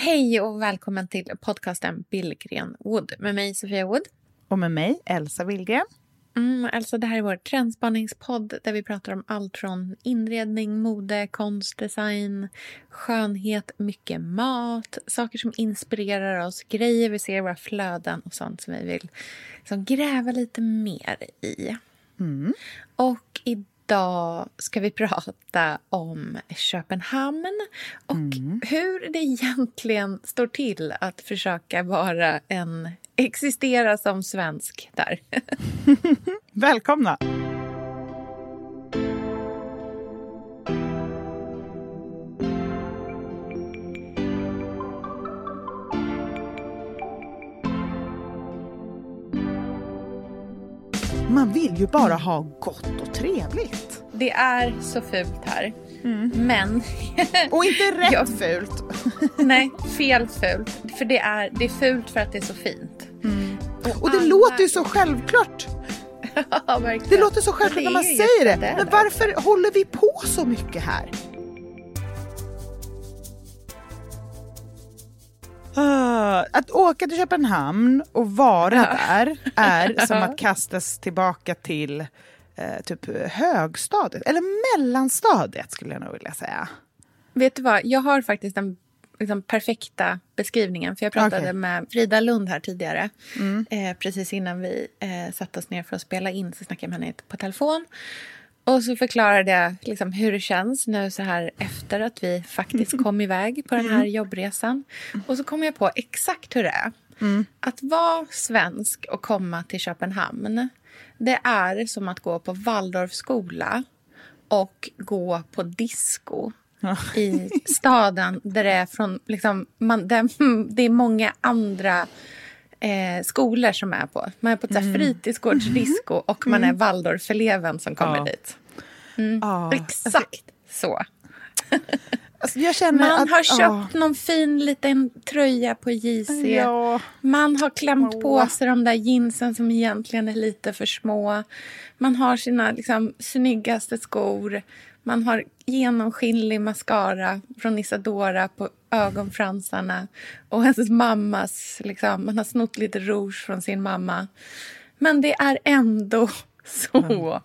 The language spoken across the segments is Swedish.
Hej och välkommen till podcasten Billgren Wood med mig Sofia Wood. Och med mig, Elsa Willgren. Mm, alltså det här är vår trendspaningspodd där vi pratar om allt från inredning, mode, konst, design, skönhet, mycket mat, saker som inspirerar oss, grejer vi ser i våra flöden och sånt som vi vill liksom gräva lite mer i. Mm. Och idag ska vi prata om Köpenhamn och Mm. hur det egentligen står till att försöka vara en existera som svensk där. Välkomna! Vill ju bara ha gott och trevligt. Det är så fult här. Men, Och inte rätt Ja. fult. nej, fel fult. För det är, det är fult för att det är så fint. Och det alla- låter ju så självklart. Ja, verkligen. Det låter så självklart när man säger just det. Men varför håller vi på så mycket här? Ah, Att åka till Köpenhamn och vara där är som att kastas tillbaka till eh, typ högstadiet, eller mellanstadiet skulle jag nog vilja säga. Vet du vad, jag har faktiskt den liksom, perfekta beskrivningen. För jag pratade Okej. med Frida Lund här tidigare. Eh, precis innan vi eh, satte oss ner för att spela in så snackade jag med henne på telefon. Och så förklarade jag liksom, hur det känns nu så här efter att vi faktiskt kom iväg på den här jobbresan. Och så kom jag på exakt hur det är. Att vara svensk och komma till Köpenhamn, det är som att gå på Waldorfskola och gå på disco i staden där det är, från, liksom, man, där, det är många andra eh, skolor som är på. Man är på ett mm. fritidsgårdsdisco och man är Waldorfeleven som kommer Ja. dit. Ah, Exakt så. alltså, Man att, har köpt någon fin liten tröja på JC. Ja. Man har klämt Åh. på sig de där jeansen som egentligen är lite för små. Man har sina liksom, snyggaste skor. Man har genomskinlig mascara från Isadora på ögonfransarna. Och ens mammas, liksom, man har snott lite rouge från sin mamma. Men det är ändå så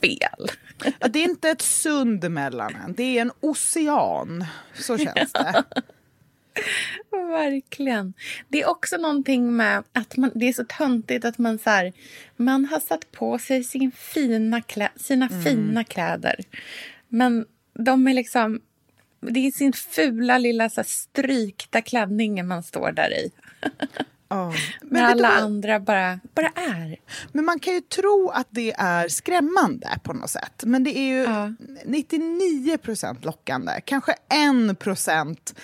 fel. Ja, det är inte ett sund mellan en, det är en ocean. Så känns det. Verkligen. Det är också någonting med att man, det är så töntigt att man så här, man har satt på sig sin fina klä, sina fina kläder. Men de är liksom, det är sin fula lilla så här, strykta klänning man står där i. Ja. Men alla vad? andra bara, bara är. Men man kan ju tro att det är skrämmande på något sätt. Men det är ju Ja. 99 procent lockande. Kanske 1 procent,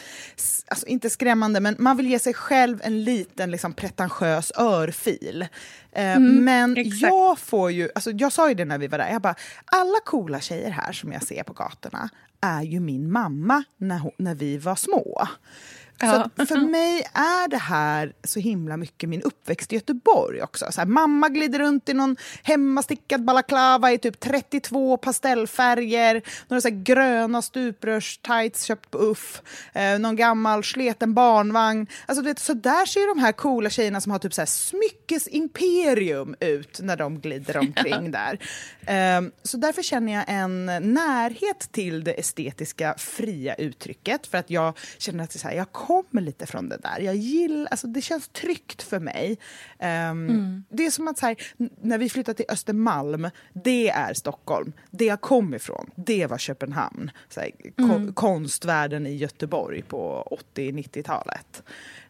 alltså inte skrämmande, men man vill ge sig själv en liten liksom, pretentiös örfil. Eh, men exakt. jag får ju, alltså, jag sa ju det när vi var där, jag bara, alla coola tjejer här som jag ser på gatorna är ju min mamma när, hon, när vi var små. Så Ja. att för mig är det här så himla mycket min uppväxt i Göteborg också. Så här, mamma glider runt i någon hemmastickad balaklava i typ 32 pastellfärger, några så gröna stuprörs-tights köpt på Uff, eh, någon gammal sleten barnvagn. Alltså, du vet, så där ser de här coola tjejerna som har typ så här smyckesimperium ut när de glider omkring där. Eh, så därför känner jag en närhet till det estetiska fria uttrycket för att jag känner att det är så här, jag kommer lite från det där. Jag gillar, alltså det känns tryggt för mig. Ehm, Det är som att så här, när vi flyttade till Östermalm, det är Stockholm. Det jag kom ifrån, det var Köpenhamn. Så här, ko- Konstvärlden i Göteborg på 80-90-talet.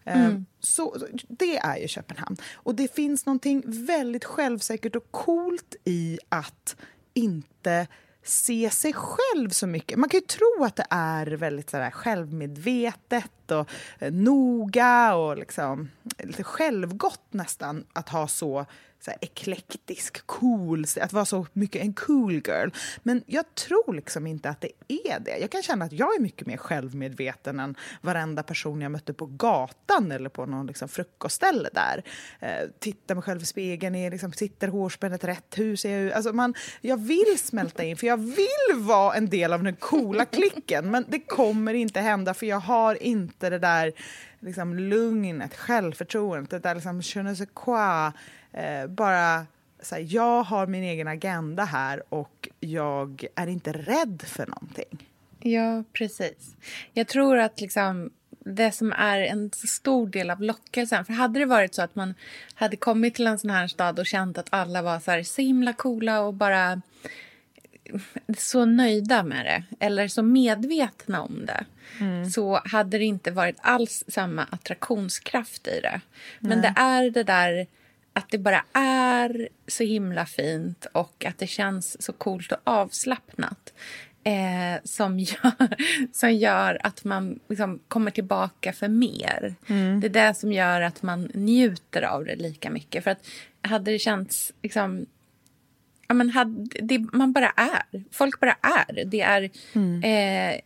Ehm, Så så det är ju Köpenhamn. Och det finns någonting väldigt självsäkert och coolt i att inte se sig själv så mycket. Man kan ju tro att det är väldigt så där, självmedvetet och eh, noga och liksom, eh, lite självgott nästan att ha så så här, eklektisk, cool, att vara så mycket en cool girl. Men jag tror liksom inte att det är det. Jag kan känna att jag är mycket mer självmedveten än varenda person jag mötte på gatan eller på någon liksom, frukostställe där. Eh, tittar mig själv i spegeln, är, liksom, sitter hårspännet rätt, hur ser jag ut? Alltså man, jag vill smälta in, för jag vill vara en del av den coola klicken. Men det kommer inte hända, för jag har inte det där liksom, lugnet, självförtroendet, det där liksom, je ne sais quoi eh, bara så här, jag har min egen agenda här och jag är inte rädd för någonting. Ja, precis. Jag tror att liksom det som är en stor del av lockelsen. För hade det varit så att man hade kommit till en sån här stad och känt att alla var så, här, så himla coola och bara så nöjda med det eller så medvetna om det mm. så hade det inte varit alls samma attraktionskraft i det. Men Nej. det är det där att det bara är så himla fint och att det känns så coolt och avslappnat eh, som, gör, som gör att man liksom kommer tillbaka för mer. Mm. Det är det som gör att man njuter av det lika mycket. För att hade det känts... Liksom, ja, men hade, det, man bara är. Folk bara är. Det är mm. eh,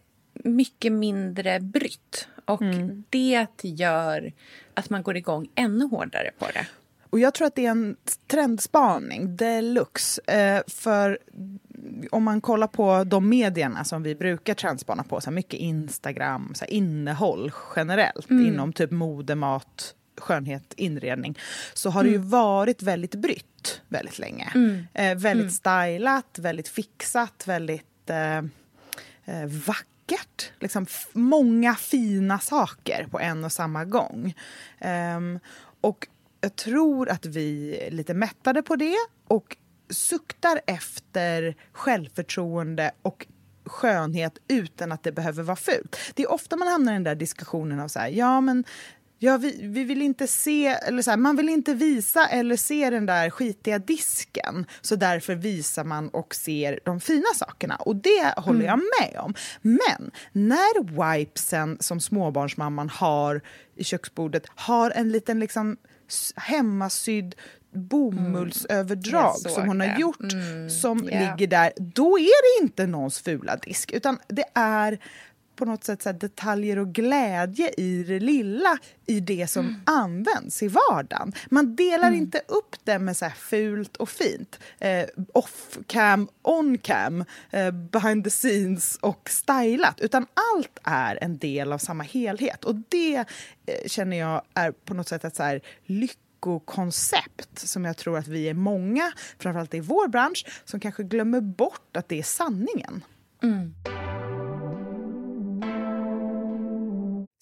mycket mindre brytt. Och mm. det gör att man går igång ännu hårdare på det. Och jag tror att det är en trendspaning deluxe. Eh, för om man kollar på de medierna som vi brukar trendspana på, så mycket Instagram, så innehåll generellt mm. inom typ mode, mat, skönhet, inredning, så har mm. det ju mm. varit väldigt brytt väldigt länge. Mm. Eh, väldigt mm. stylat, väldigt fixat, väldigt eh, eh, vackert. Liksom många fina saker på en och samma gång. Um, och jag tror att vi är lite mättade på det och suktar efter självförtroende och skönhet utan att det behöver vara fult. Det är ofta man hamnar i den där diskussionen av så här, ja men Ja, vi, vi vill inte se, eller så här, man vill inte visa eller se den där skitiga disken så därför visar man och ser de fina sakerna. Och det håller mm. jag med om. Men när wipesen som småbarnsmamman har i köksbordet har en liten liksom hemmasydd bomullsöverdrag mm. som hon har gjort mm. som yeah. ligger där, då är det inte någons fula disk utan det är på något sätt så detaljer och glädje i det lilla i det som mm. används i vardagen. Man delar mm. inte upp det med så här fult och fint. Eh, off cam, on cam, eh, behind the scenes och stylat. Utan allt är en del av samma helhet. Och det eh, känner jag är på något sätt ett så här lyckokoncept som jag tror att vi är många, framförallt i vår bransch, som kanske glömmer bort att det är sanningen. Mm.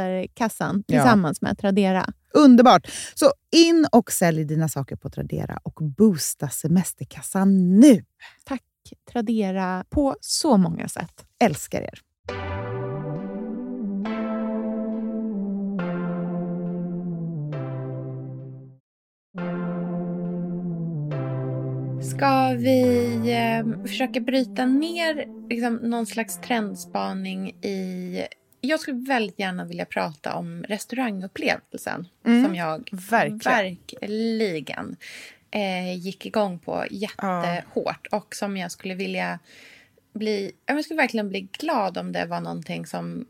Influencerkassan tillsammans ja. med Tradera. Underbart! Så in och sälj dina saker på Tradera och boosta semesterkassan nu! Tack Tradera på så många sätt. Älskar er! Ska vi eh, försöka bryta ner liksom, någon slags trendspaning i jag skulle väldigt gärna vilja prata om restaurangupplevelsen som jag verkligen. verkligen eh, gick igång på jättehårt och som jag skulle vilja bli... Jag skulle verkligen bli glad om det var någonting som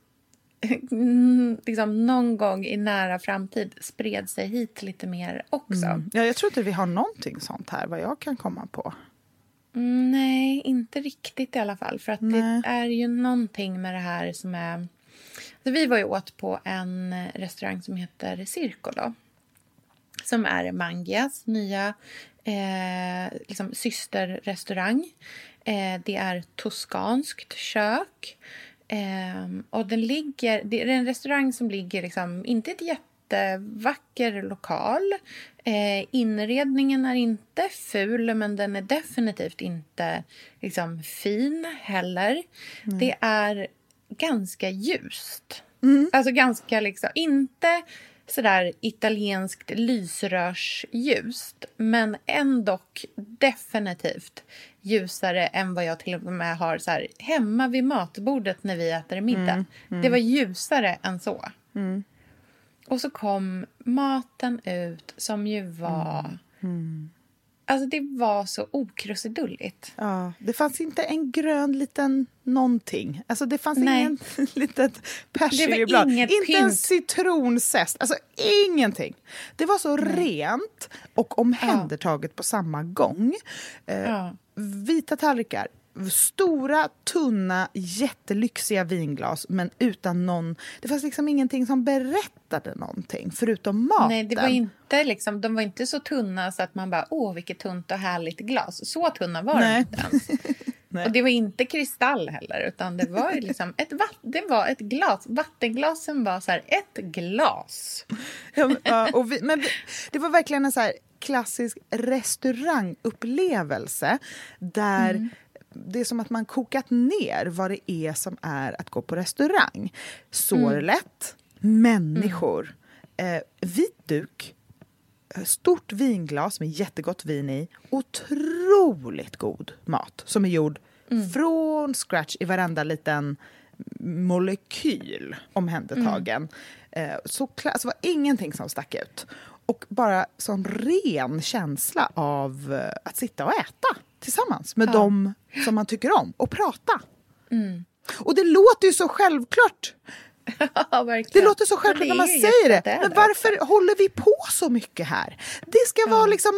liksom någon gång i nära framtid spred sig hit lite mer också. Mm. Ja, jag tror inte vi har någonting sånt här, vad jag kan komma på. Mm, nej, inte riktigt i alla fall. För att Nej. det är ju någonting med det här som är... Vi var ju åt på en restaurang som heter Circolo. Som är Mangias nya eh, liksom systerrestaurang. Eh, det är toskanskt kök. Eh, och den ligger, det är en restaurang som ligger liksom, inte ett jättevacker lokal. Eh, inredningen är inte ful, men den är definitivt inte liksom, fin heller. Det är ganska ljust. Alltså ganska liksom, inte sådär italienskt lysrörsljust, men ändå definitivt ljusare än vad jag till och med har så här, hemma vid matbordet när vi äter middag. Det var ljusare än så. Och så kom maten ut som ju var... Alltså det var så okrusidulligt. Ja, det fanns inte en grön liten någonting. Alltså det fanns Nej. ingen litet inget Inte en pynt. citronzest. Alltså ingenting. Det var så rent och omhändertaget på samma gång. Eh, Ja. Vita tallrikar. Stora, tunna, jättelyxiga vinglas men utan någon... Det fanns liksom ingenting som berättade någonting förutom maten. Nej, det var inte liksom, de var inte så tunna så att man bara åh vilket tunt och härligt glas. Så tunna var Nej. de inte ens. Och det var inte kristall heller, utan det var liksom ett, det var ett glas. Vattenglasen var så här, ett glas. Ja, och vi, men det var verkligen en så här klassisk restaurangupplevelse där det är som att man kokat ner vad det är som är att gå på restaurang. Sorlet, människor, eh, vit duk, eh, stort vinglas med jättegott vin i, otroligt god mat som är gjord från scratch i varenda liten molekyl omhändertagen. Eh, så det var ingenting som stack ut. Och bara sån ren känsla av eh, att sitta och äta tillsammans med dem som man tycker om och prata. Och det låter ju så självklart. Ja. Det låter så självklart när är man säger det. är Men det. varför håller vi på så mycket här? Det ska vara liksom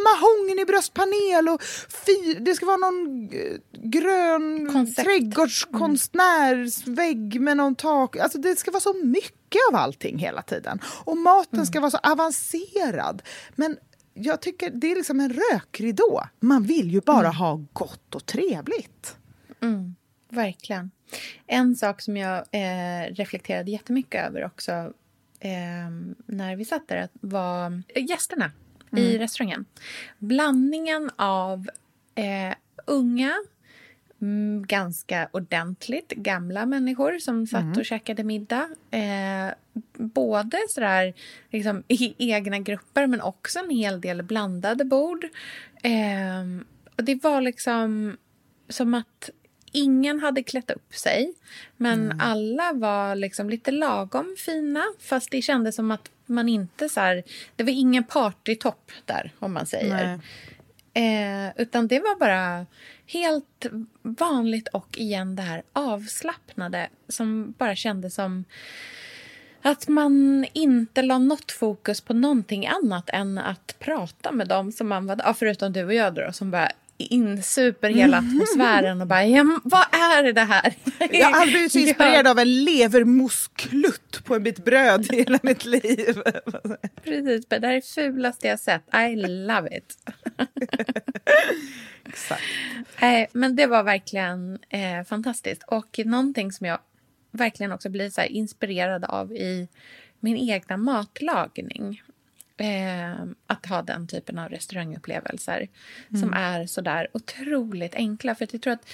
bröstpanel och fyr, det ska vara någon eh, grön Koncept. trädgårdskonstnärsvägg med någon tak. Alltså det ska vara så mycket av allting hela tiden. Och maten ska vara så avancerad. Men jag tycker det är liksom en rökridå. Man vill ju bara ha gott och trevligt. Verkligen. En sak som jag eh, reflekterade jättemycket över också eh, när vi satt där var gästerna i restaurangen. Blandningen av eh, unga, mm, ganska ordentligt gamla människor som satt och käkade middag. Eh, både sådär, liksom, i egna grupper men också en hel del blandade bord. Eh, och det var liksom som att ingen hade klätt upp sig. Men alla var liksom lite lagom fina. Fast det kändes som att man inte så här, Det var ingen partytopp där, om man säger. Eh, utan det var bara helt vanligt och igen det här avslappnade som bara kändes som att man inte la något fokus på någonting annat än att prata med dem som man var ja, förutom du och jag då, som bara insuper hela atmosfären och bara, ja, vad är det här? Jag har aldrig blivit så inspirerad av en levermossklutt på en bit bröd i hela mitt liv. Precis, det här är det fulaste jag sett. I love it. Exakt. Eh, men det var verkligen eh, fantastiskt. Och någonting som jag verkligen också blir så inspirerad av i min egna matlagning. Eh, att ha den typen av restaurangupplevelser som är så där otroligt enkla. För jag tror att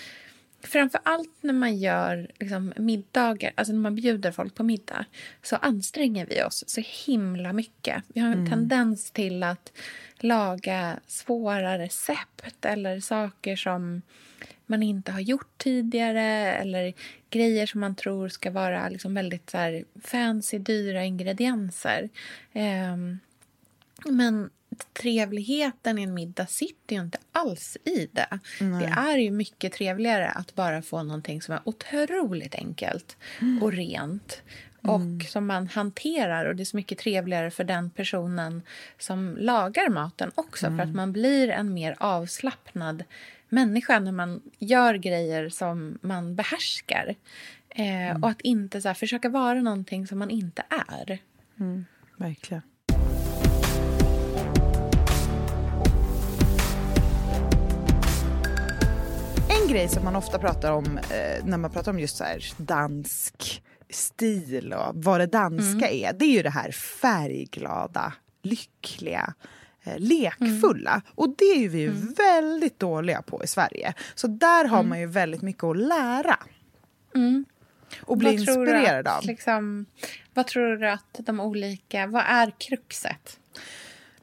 framför allt när man gör liksom, middagar, alltså när man bjuder folk på middag, så anstränger vi oss så himla mycket. Vi har en mm. tendens till att laga svåra recept eller saker som man inte har gjort tidigare eller grejer som man tror ska vara liksom väldigt så fancy, dyra ingredienser. Um, men trevligheten i en middag sitter ju inte alls i det. Nej. Det är ju mycket trevligare att bara få någonting som är otroligt enkelt mm. och rent och mm. som man hanterar. Och Det är så mycket trevligare för den personen som lagar maten också mm. för att mm. man blir en mer avslappnad människa när man gör grejer som man behärskar. Eh, mm. Och att inte så här, försöka vara någonting som man inte är. Mm. Verkligen. En grej som man ofta pratar om eh, när man pratar om just så här dansk stil och vad det danska mm. är, det är ju det här färgglada, lyckliga, eh, lekfulla. Mm. Och det är vi mm. väldigt dåliga på i Sverige. Så där har mm. man ju väldigt mycket att lära. Mm. Och bli inspirerad att, av. Liksom, vad tror du att de olika... Vad är kruxet?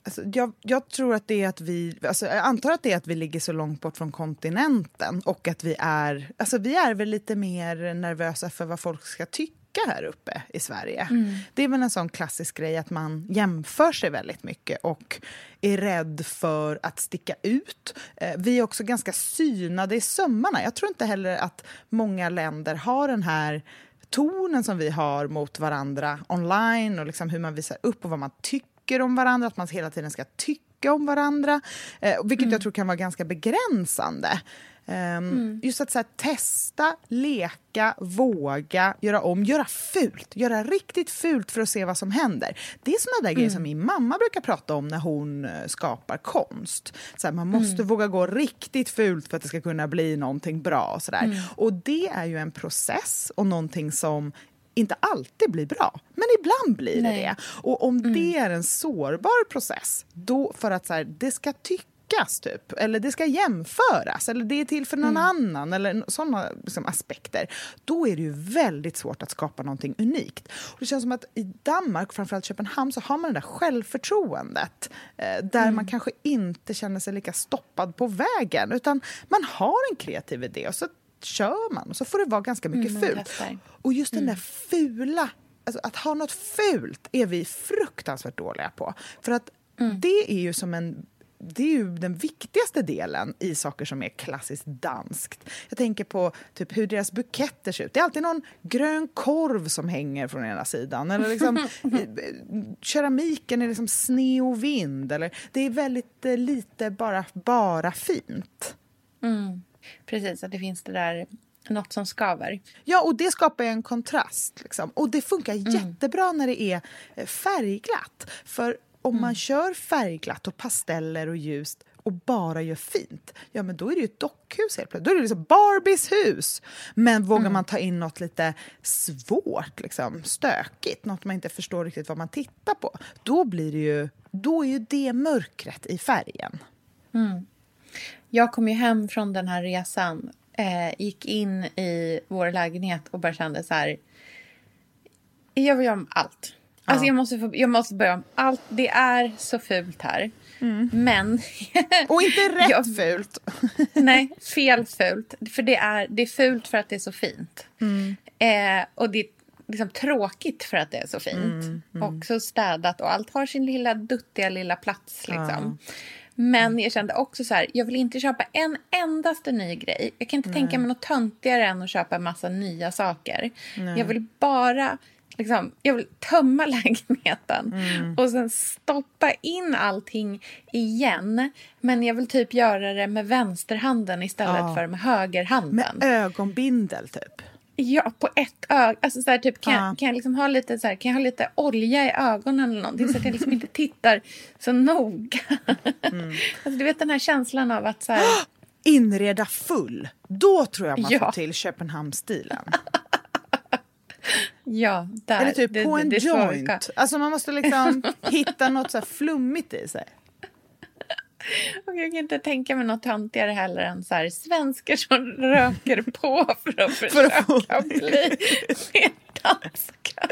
Alltså, jag, jag, tror att det är att vi, alltså, jag antar att det är att vi ligger så långt bort från kontinenten och att vi är, alltså vi är väl lite mer nervösa för vad folk ska tycka här uppe i Sverige. Mm. Det är väl en sån klassisk grej att man jämför sig väldigt mycket och är rädd för att sticka ut. Eh, vi är också ganska synade i sömmarna. Jag tror inte heller att många länder har den här tonen som vi har mot varandra online och liksom hur man visar upp och vad man tycker tycker om varandra, att man hela tiden ska tycka om varandra. Eh, vilket mm. jag tror kan vara ganska begränsande. Um, mm. Just att så här, testa, leka, våga, göra om, göra fult. Göra riktigt fult för att se vad som händer. Det är såna där mm. grejer som min mamma brukar prata om när hon uh, skapar konst. Så här, man måste mm. våga gå riktigt fult för att det ska kunna bli någonting bra. Så mm. Och det är ju en process och någonting som inte alltid blir bra, men ibland blir det det. Och om mm. det är en sårbar process, då för att så här, det ska tyckas typ, eller det ska jämföras, eller det är till för någon mm. annan, eller sådana liksom, aspekter, då är det ju väldigt svårt att skapa någonting unikt. Och det känns som att i Danmark, framförallt Köpenhamn, så har man det där självförtroendet, eh, där mm. man kanske inte känner sig lika stoppad på vägen, utan man har en kreativ idé, och så kör man och så får det vara ganska mycket mm, fult. Och just den mm. där fula, alltså att ha något fult är vi fruktansvärt dåliga på. För att mm. det är ju som en det är ju den viktigaste delen i saker som är klassiskt danskt. Jag tänker på typ hur deras buketter ser ut. Det är alltid någon grön korv som hänger från ena sidan. Eller liksom, keramiken är liksom sne och vind. Eller, det är väldigt eh, lite bara, bara fint. Mm. Precis, att det finns det där något som skaver. Ja, och det skapar en kontrast. Liksom. Och det funkar mm. jättebra när det är eh, färgglatt. För om mm. man kör färgglatt och pasteller och ljust och bara gör fint, ja men då är det ju ett dockhus helt plötsligt. Då är det liksom Barbies hus. Men vågar mm. man ta in något lite svårt, liksom, stökigt, något man inte förstår riktigt vad man tittar på, då blir det ju, då är ju det mörkret i färgen. Mm. Jag kom ju hem från den här resan, eh, gick in i vår lägenhet och bara kände så här... Jag vill göra om allt. Ja. Alltså jag, måste få, jag måste börja om allt. Det är så fult här. Mm. Men... och inte rätt jag, fult. nej, fel fult. För det är, det är fult för att det är så fint. Mm. Eh, och det är liksom tråkigt för att det är så fint. Mm, mm. Och så städat och allt har sin lilla duttiga lilla plats. Liksom. Ja. Men jag kände också så här, jag vill inte köpa en endaste ny grej. Jag kan inte Nej. tänka mig något töntigare än att köpa en massa nya saker. Nej. Jag vill bara liksom, jag vill tömma lägenheten mm. och sen stoppa in allting igen. Men jag vill typ göra det med vänsterhanden istället ja. för med högerhanden. Med ögonbindel typ? Ja, på ett öga. Alltså så här, typ, kan, ja. kan, jag liksom ha lite, så här, kan jag ha lite olja i ögonen eller någonting så att jag liksom inte tittar så noga. Mm. alltså, du vet den här känslan av att så här... Inreda full. Då tror jag man ja. får till Köpenhamnsstilen. ja, där. Eller typ det, på en det, det joint. Alltså man måste liksom hitta något så flummigt i sig. Och jag kan inte tänka mig något töntigare heller än så här, svenskar som röker på för att försöka för att bli mer danska.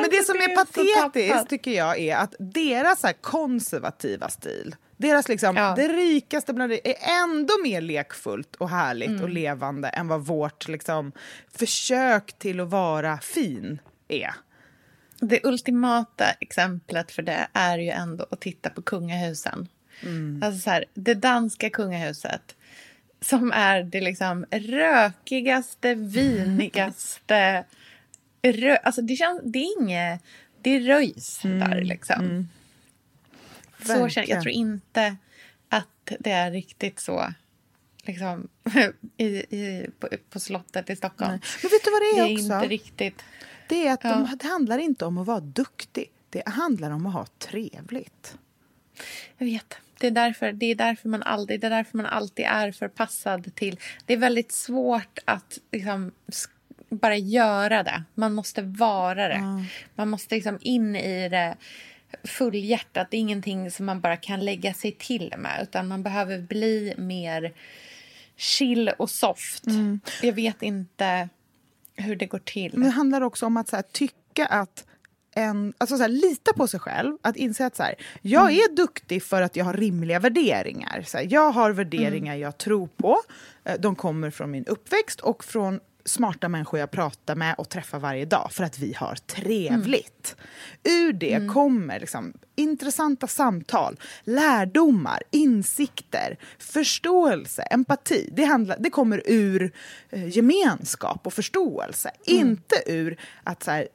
Men det som är, är patetiskt tycker jag är att deras så konservativa stil deras liksom, ja. det rikaste bland det är ändå mer lekfullt och härligt mm. och levande än vad vårt liksom, försök till att vara fin är. Det ultimata exemplet för det är ju ändå att titta på kungahusen. Mm. Alltså så här, det danska kungahuset som är det liksom rökigaste, vinigaste... Rö alltså det, känns, det är inget... Det röjs mm. där liksom. Mm. Så känner, jag tror inte att det är riktigt så liksom, i, i, på, på slottet i Stockholm. Nej. Men vet du vad det är, det är också? Inte riktigt. Det är att ja. de, det handlar inte om att vara duktig. Det handlar om att ha trevligt. Jag vet. Det är, därför, det, är därför man aldrig, det är därför man alltid är förpassad till... Det är väldigt svårt att liksom, bara göra det. Man måste vara det. Mm. Man måste liksom in i det fullhjärtat. Det är ingenting som man bara kan lägga sig till med. Utan man behöver bli mer chill och soft. Mm. Jag vet inte hur det går till. Men det handlar också om att här, tycka att en, alltså så här, lita på sig själv, att inse att så här, jag mm. är duktig för att jag har rimliga värderingar. Så här, jag har värderingar mm. jag tror på, eh, de kommer från min uppväxt och från smarta människor jag pratar med och träffar varje dag för att vi har trevligt. Mm. Ur det mm. kommer liksom, intressanta samtal, lärdomar, insikter, förståelse, empati. Det, handlar, det kommer ur eh, gemenskap och förståelse, mm. inte ur att så här,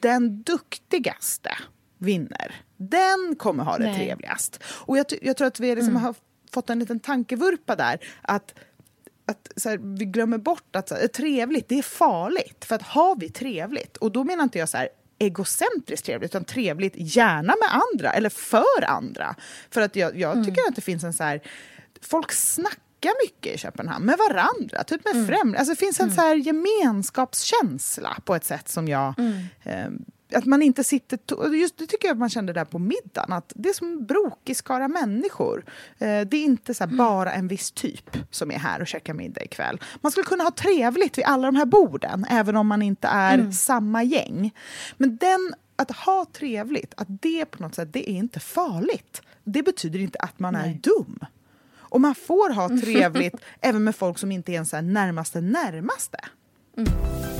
den duktigaste vinner. Den kommer ha det Nej. trevligast. Och jag, jag tror att vi liksom mm. har fått en liten tankevurpa där. att att här, vi glömmer bort att så här, trevligt, det är farligt. För att har vi trevligt, och då menar inte jag så här egocentriskt trevligt, utan trevligt gärna med andra, eller för andra. För att jag, jag tycker mm. att det finns en så här, folk snackar mycket i Köpenhamn med varandra, typ med mm. främlingar. Alltså det finns en mm. så här gemenskapskänsla på ett sätt som jag mm. eh, att man inte sitter... Just det tycker jag man kände där på middagen. Att det är som en brokig skara människor. Eh, det är inte så mm. bara en viss typ som är här och käkar middag ikväll. Man skulle kunna ha trevligt vid alla de här borden, även om man inte är mm. samma gäng. Men den, att ha trevligt, att det på något sätt, det är inte farligt. Det betyder inte att man Nej. är dum. Och man får ha trevligt även med folk som inte är ens är närmaste närmaste. Mm.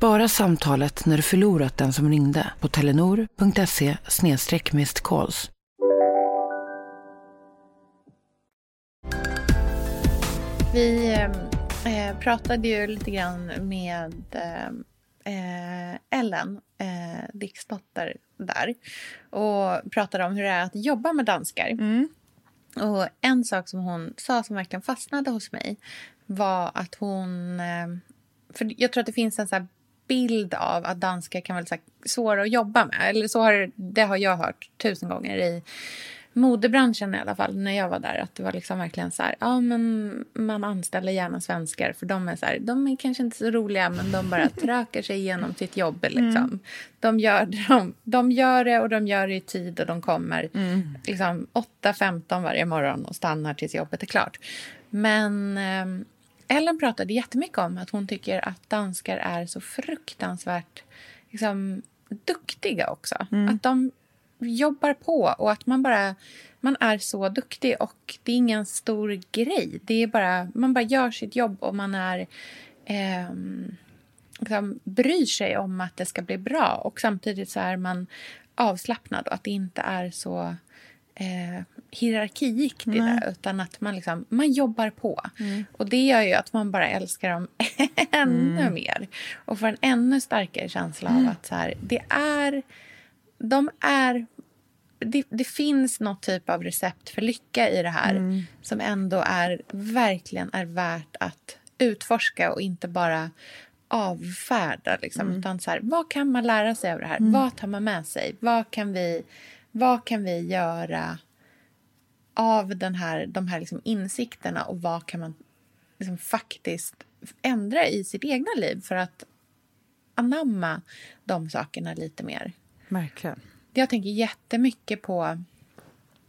Spara samtalet när du förlorat den som ringde på telenor.se calls. Vi eh, pratade ju lite grann med eh, Ellen, eh, Dicks dotter, där och pratade om hur det är att jobba med danskar. Mm. Och En sak som hon sa som verkligen fastnade hos mig var att hon eh, för jag tror att det finns en så bild av att danskar kan vara så svåra att jobba med. Eller så har, det har jag hört tusen gånger i modebranschen i alla fall, när jag var där. Att det var liksom verkligen så här, ja men man anställer gärna svenskar för de är så här, de är kanske inte så roliga men de bara trökar sig igenom sitt jobb liksom. Mm. De, gör, de, de gör det och de gör det i tid och de kommer mm. liksom 8.15 varje morgon och stannar tills jobbet är klart. Men eh, Ellen pratade jättemycket om att hon tycker att danskar är så fruktansvärt liksom, duktiga också. Mm. Att de jobbar på och att man bara man är så duktig och det är ingen stor grej. Det är bara, man bara gör sitt jobb och man är... Eh, liksom, bryr sig om att det ska bli bra och samtidigt så är man avslappnad och att det inte är så eh, hierarkiikt i det utan att man, liksom, man jobbar på. Mm. Och det gör ju att man bara älskar dem ännu Mm. mer och får en ännu starkare känsla av att så här, det är... De är det, det finns något typ av recept för lycka i det här Mm. som ändå är verkligen är värt att utforska och inte bara avfärda. Liksom. Mm. Utan så här, vad kan man lära sig av det här? Vad tar man med sig? Vad kan vi, vad kan vi göra av den här, de här liksom insikterna och vad kan man liksom faktiskt ändra i sitt egna liv för att anamma de sakerna lite mer? Verkligen. Jag tänker jättemycket på...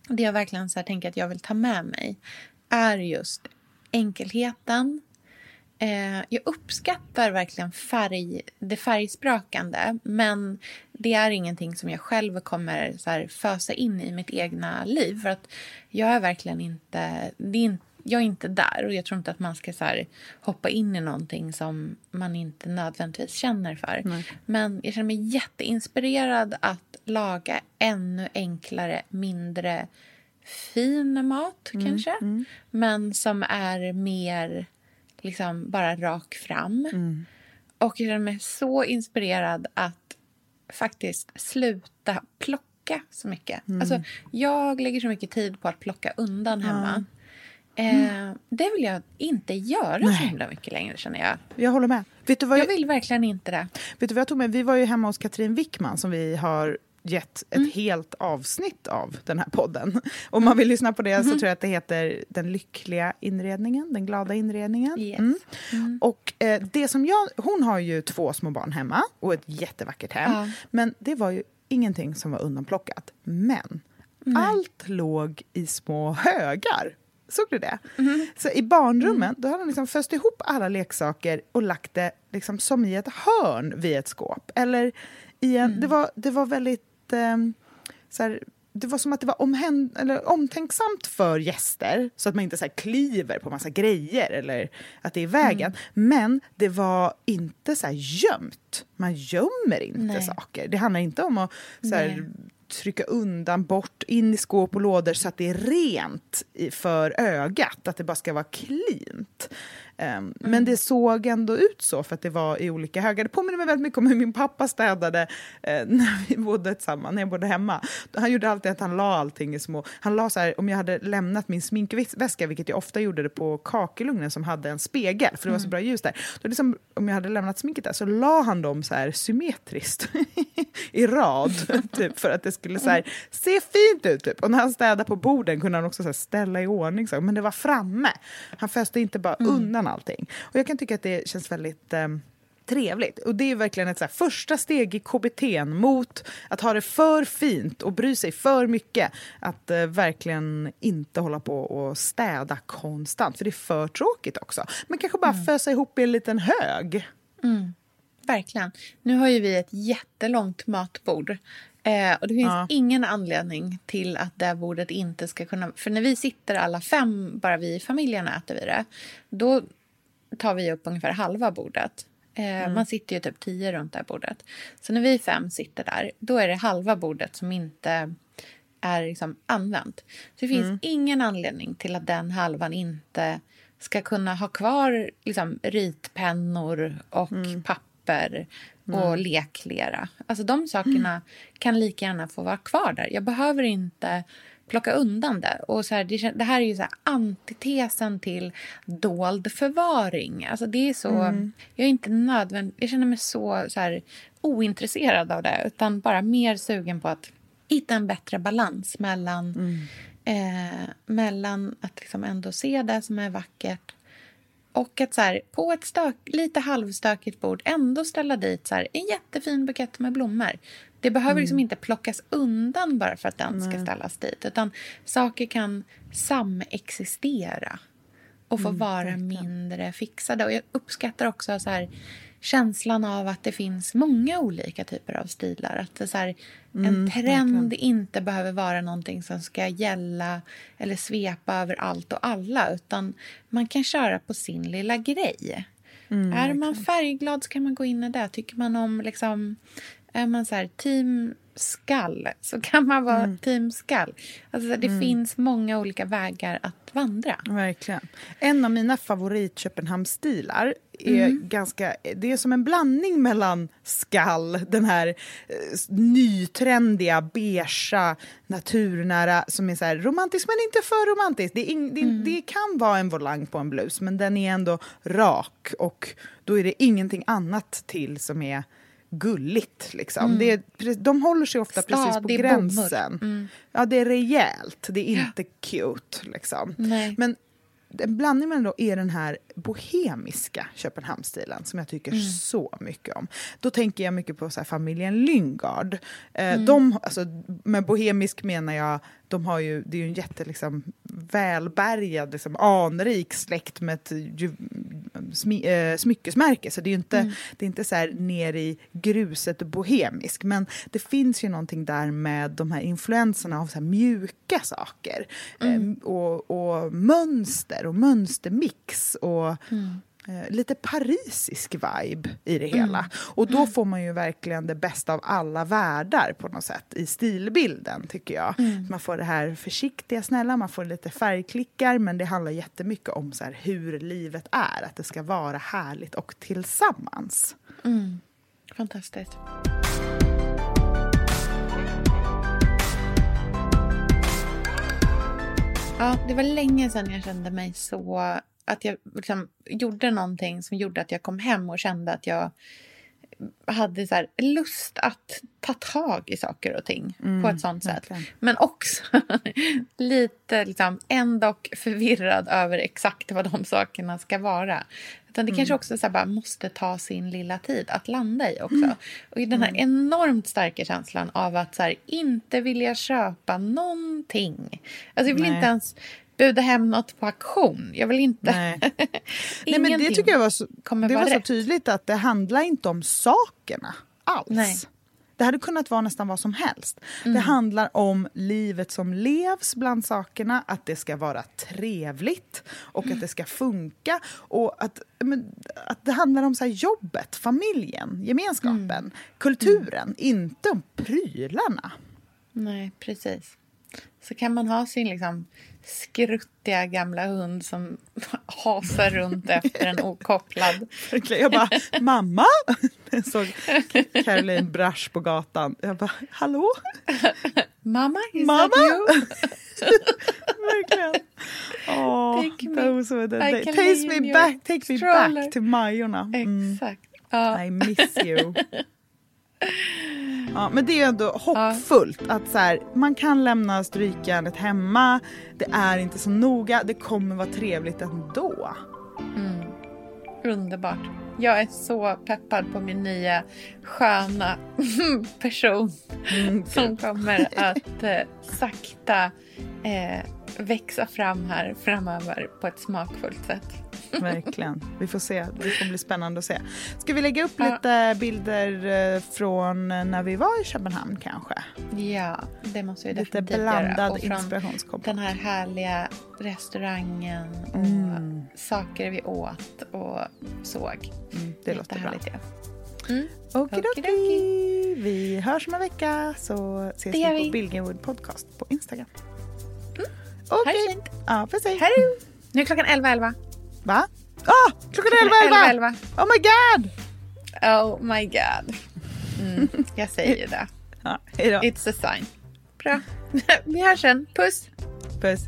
Det jag verkligen så tänker att jag vill ta med mig är just enkelheten. Eh, jag uppskattar verkligen färg, det färgsprakande men det är ingenting som jag själv kommer så här, fösa in i mitt egna liv. För att jag är verkligen inte... Det är inte jag är inte där och jag tror inte att man ska så här, hoppa in i någonting som man inte nödvändigtvis känner för. Men jag känner mig jätteinspirerad att laga ännu enklare, mindre fin mat kanske. Men som är mer liksom bara rak fram. Och jag känner mig så inspirerad att faktiskt sluta plocka så mycket. Alltså, jag lägger så mycket tid på att plocka undan hemma. Eh, det vill jag inte göra så himla mycket längre känner jag. Jag håller med. Vet du vad Jag vill verkligen inte det. Vet du vad jag tog med? Vi var ju hemma hos Katrin Wickman som vi har gett ett Mm. helt avsnitt av den här podden. Om man vill lyssna på det Mm-hmm. så tror jag att det heter Den lyckliga inredningen, den glada inredningen. Yes. Mm. Och eh, det som jag, hon har ju två små barn hemma och ett jättevackert hem. Ja. Men det var ju ingenting som var undanplockat. Men allt låg i små högar. Såg du det? Mm-hmm. Så i barnrummen då hade hon liksom föst ihop alla leksaker och lagt det liksom som i ett hörn vid ett skåp. Eller i en, det, var, det var väldigt... ehm, så här, det var som att det var omhän, eller omtänksamt för gäster så att man inte så här kliver på massa grejer eller att det är i vägen. Men det var inte så här gömt. Man gömmer inte Nej. saker. Det handlar inte om att så här, trycka undan, bort, in i skåp och lådor så att det är rent för ögat, att det bara ska vara cleant. Ehm, Men det såg ändå ut så för att det var i olika högar. Det påminner mig väldigt mycket om hur min pappa städade eh, när vi bodde tillsammans, när jag bodde hemma. Han gjorde alltid att han la allting i små... Han la så här, om jag hade lämnat min sminkväska, vilket jag ofta gjorde det på kakelugnen som hade en spegel, för det var så bra ljus där. Då liksom, om jag hade lämnat sminket där så la han dem så här symmetriskt i rad, typ, för att det skulle så här, se fint ut. Typ. Och när han städade på borden kunde han också så här, ställa i ordning, så, men det var framme. Han föste inte bara undan allting. Och jag kan tycka att det känns väldigt... ehm, trevligt. Och det är verkligen ett så här, första steg i KBT mot att ha det för fint och bry sig för mycket. Att eh, verkligen inte hålla på och städa konstant, för det är för tråkigt också. Men kanske bara fösa ihop i en liten hög. Verkligen. Nu har ju vi ett jättelångt matbord. Eh, och det finns Ja. ingen anledning till att det bordet inte ska kunna... För när vi sitter alla fem, bara vi i familjen äter vi det, då tar vi upp ungefär halva bordet. Eh, Man sitter ju typ tio runt det här bordet. Så när vi fem sitter där, då är det halva bordet som inte är liksom använt. Så det finns ingen anledning till att den halvan inte ska kunna ha kvar liksom, ritpennor och papper och leklera. Alltså de sakerna kan lika gärna få vara kvar där. Jag behöver inte plocka undan det. Och så här, det, det här är ju så här antitesen till dold förvaring. Alltså det är så, Jag är inte nödvänd, jag känner mig så, så här, ointresserad av det utan bara mer sugen på att hitta en bättre balans mellan, eh, mellan att liksom ändå se det som är vackert och att så här, på ett stök, lite halvstökigt bord ändå ställa dit så här, en jättefin bukett med blommor. Det behöver liksom inte plockas undan bara för att den ska ställas dit. Utan saker kan samexistera och få vara mindre fixade. Och jag uppskattar också så här, känslan av att det finns många olika typer av stilar. Att det så här, en trend inte behöver vara någonting som ska gälla eller svepa över allt och alla. Utan man kan köra på sin lilla grej. Mm, är man färgglad så kan man gå in i det. Tycker man om liksom, är man så här team skall så kan man vara Mm. team skall. Alltså, det Mm. finns många olika vägar att vandra. Verkligen. En av mina favorit Köpenhamnsstilar är Mm. ganska... Det är som en blandning mellan skall, den här eh, nytrendiga, beigea, naturnära som är så här romantisk men inte för romantisk. Det, ing, det, Mm. det kan vara en volang på en blus men den är ändå rak och då är det ingenting annat till som är gulligt. Liksom. Mm. Det är, de håller sig ofta precis på Stadig gränsen. Mm. Ja, det är rejält. Det är inte cute. Liksom. Men en blandning med då är den här bohemiska Köpenhamnsstilen som jag tycker Mm. så mycket om. Då tänker jag mycket på så familjen Lyngard. Eh, Mm. de, alltså, med bohemisk menar jag, de har ju, det är ju en jätte liksom, välbärgad, liksom, anrik släkt med ett ju, smy, eh, smyckesmärke. Så det är ju inte, Mm. det är inte så här ner i gruset bohemisk. Men det finns ju någonting där med de här influenserna av så mjuka saker. Eh, och, och mönster och mönstermix. Och, eh, lite parisisk vibe i det hela. Mm. Och då får man ju verkligen det bästa av alla världar på något sätt i stilbilden tycker jag. Mm. Man får det här försiktiga, snälla, man får lite färgklickar men det handlar jättemycket om så här, hur livet är, att det ska vara härligt och tillsammans. Mm. Fantastiskt. Ja, det var länge sedan jag kände mig så... Att jag liksom gjorde någonting som gjorde att jag kom hem och kände att jag hade så lust att ta tag i saker och ting Mm, på ett sånt sätt. verkligen. Men också lite liksom, ändå förvirrad över exakt vad de sakerna ska vara. Utan det kanske också så här, bara måste ta sin lilla tid att landa i också. Och i den här enormt starka känslan av att så här, inte vilja köpa någonting. Alltså jag vill Nej. inte ens buda hem något på auktion. Jag vill inte... Nej. Nej, men det tycker jag var så, det var så tydligt att det handlar inte om sakerna alls. Nej. Det hade kunnat vara nästan vad som helst. Mm. Det handlar om livet som levs bland sakerna, att det ska vara trevligt och Mm. att det ska funka. Och att, men, att det handlar om så här jobbet, familjen, gemenskapen, Mm. kulturen, inte om prylarna. Nej, precis. Så kan man ha sin liksom skruttiga gamla hund som hasar runt efter en okopplad. Jag bara, mamma! Jag såg Caroline Brasch på gatan. Jag bara, hallå? Mamma, is Mamma? that you? Verkligen. Åh, Take me. the lay me back, take me stroller. back till Majorna. Mm. Exakt. Ja. I miss you. Ja, men det är ändå hoppfullt att så här, man kan lämna strykjärnet hemma, det är inte så noga, det kommer vara trevligt ändå. Mm. Underbart. Jag är så peppad på min nya sköna person Mm, som kommer att eh, sakta eh, växa fram här framöver på ett smakfullt sätt. Verkligen. Vi får se. Det får bli spännande att se. Ska vi lägga upp Ja. lite bilder eh, från när vi var i Köpenhamn kanske? Ja, det måste vi Lite definitivt göra. blandad Och från inspirationskoppling. Den här härliga restaurangen och Mm. saker vi åt och såg. Mm, det låter bra. Ja. Mm. Okidoki. Vi hörs om en vecka så ses Det vi gör på vi. Billgrenwood podcast på Instagram. Ha Okej. det fint. Ja, puss hej. Då! Nu är klockan 11.11. Va? Ah, klockan är 11, 11. 11. Oh my god! Oh my god. Mm, jag säger det. Ja, hej då. It's a sign. Bra. Vi hörs sen. Puss! Puss.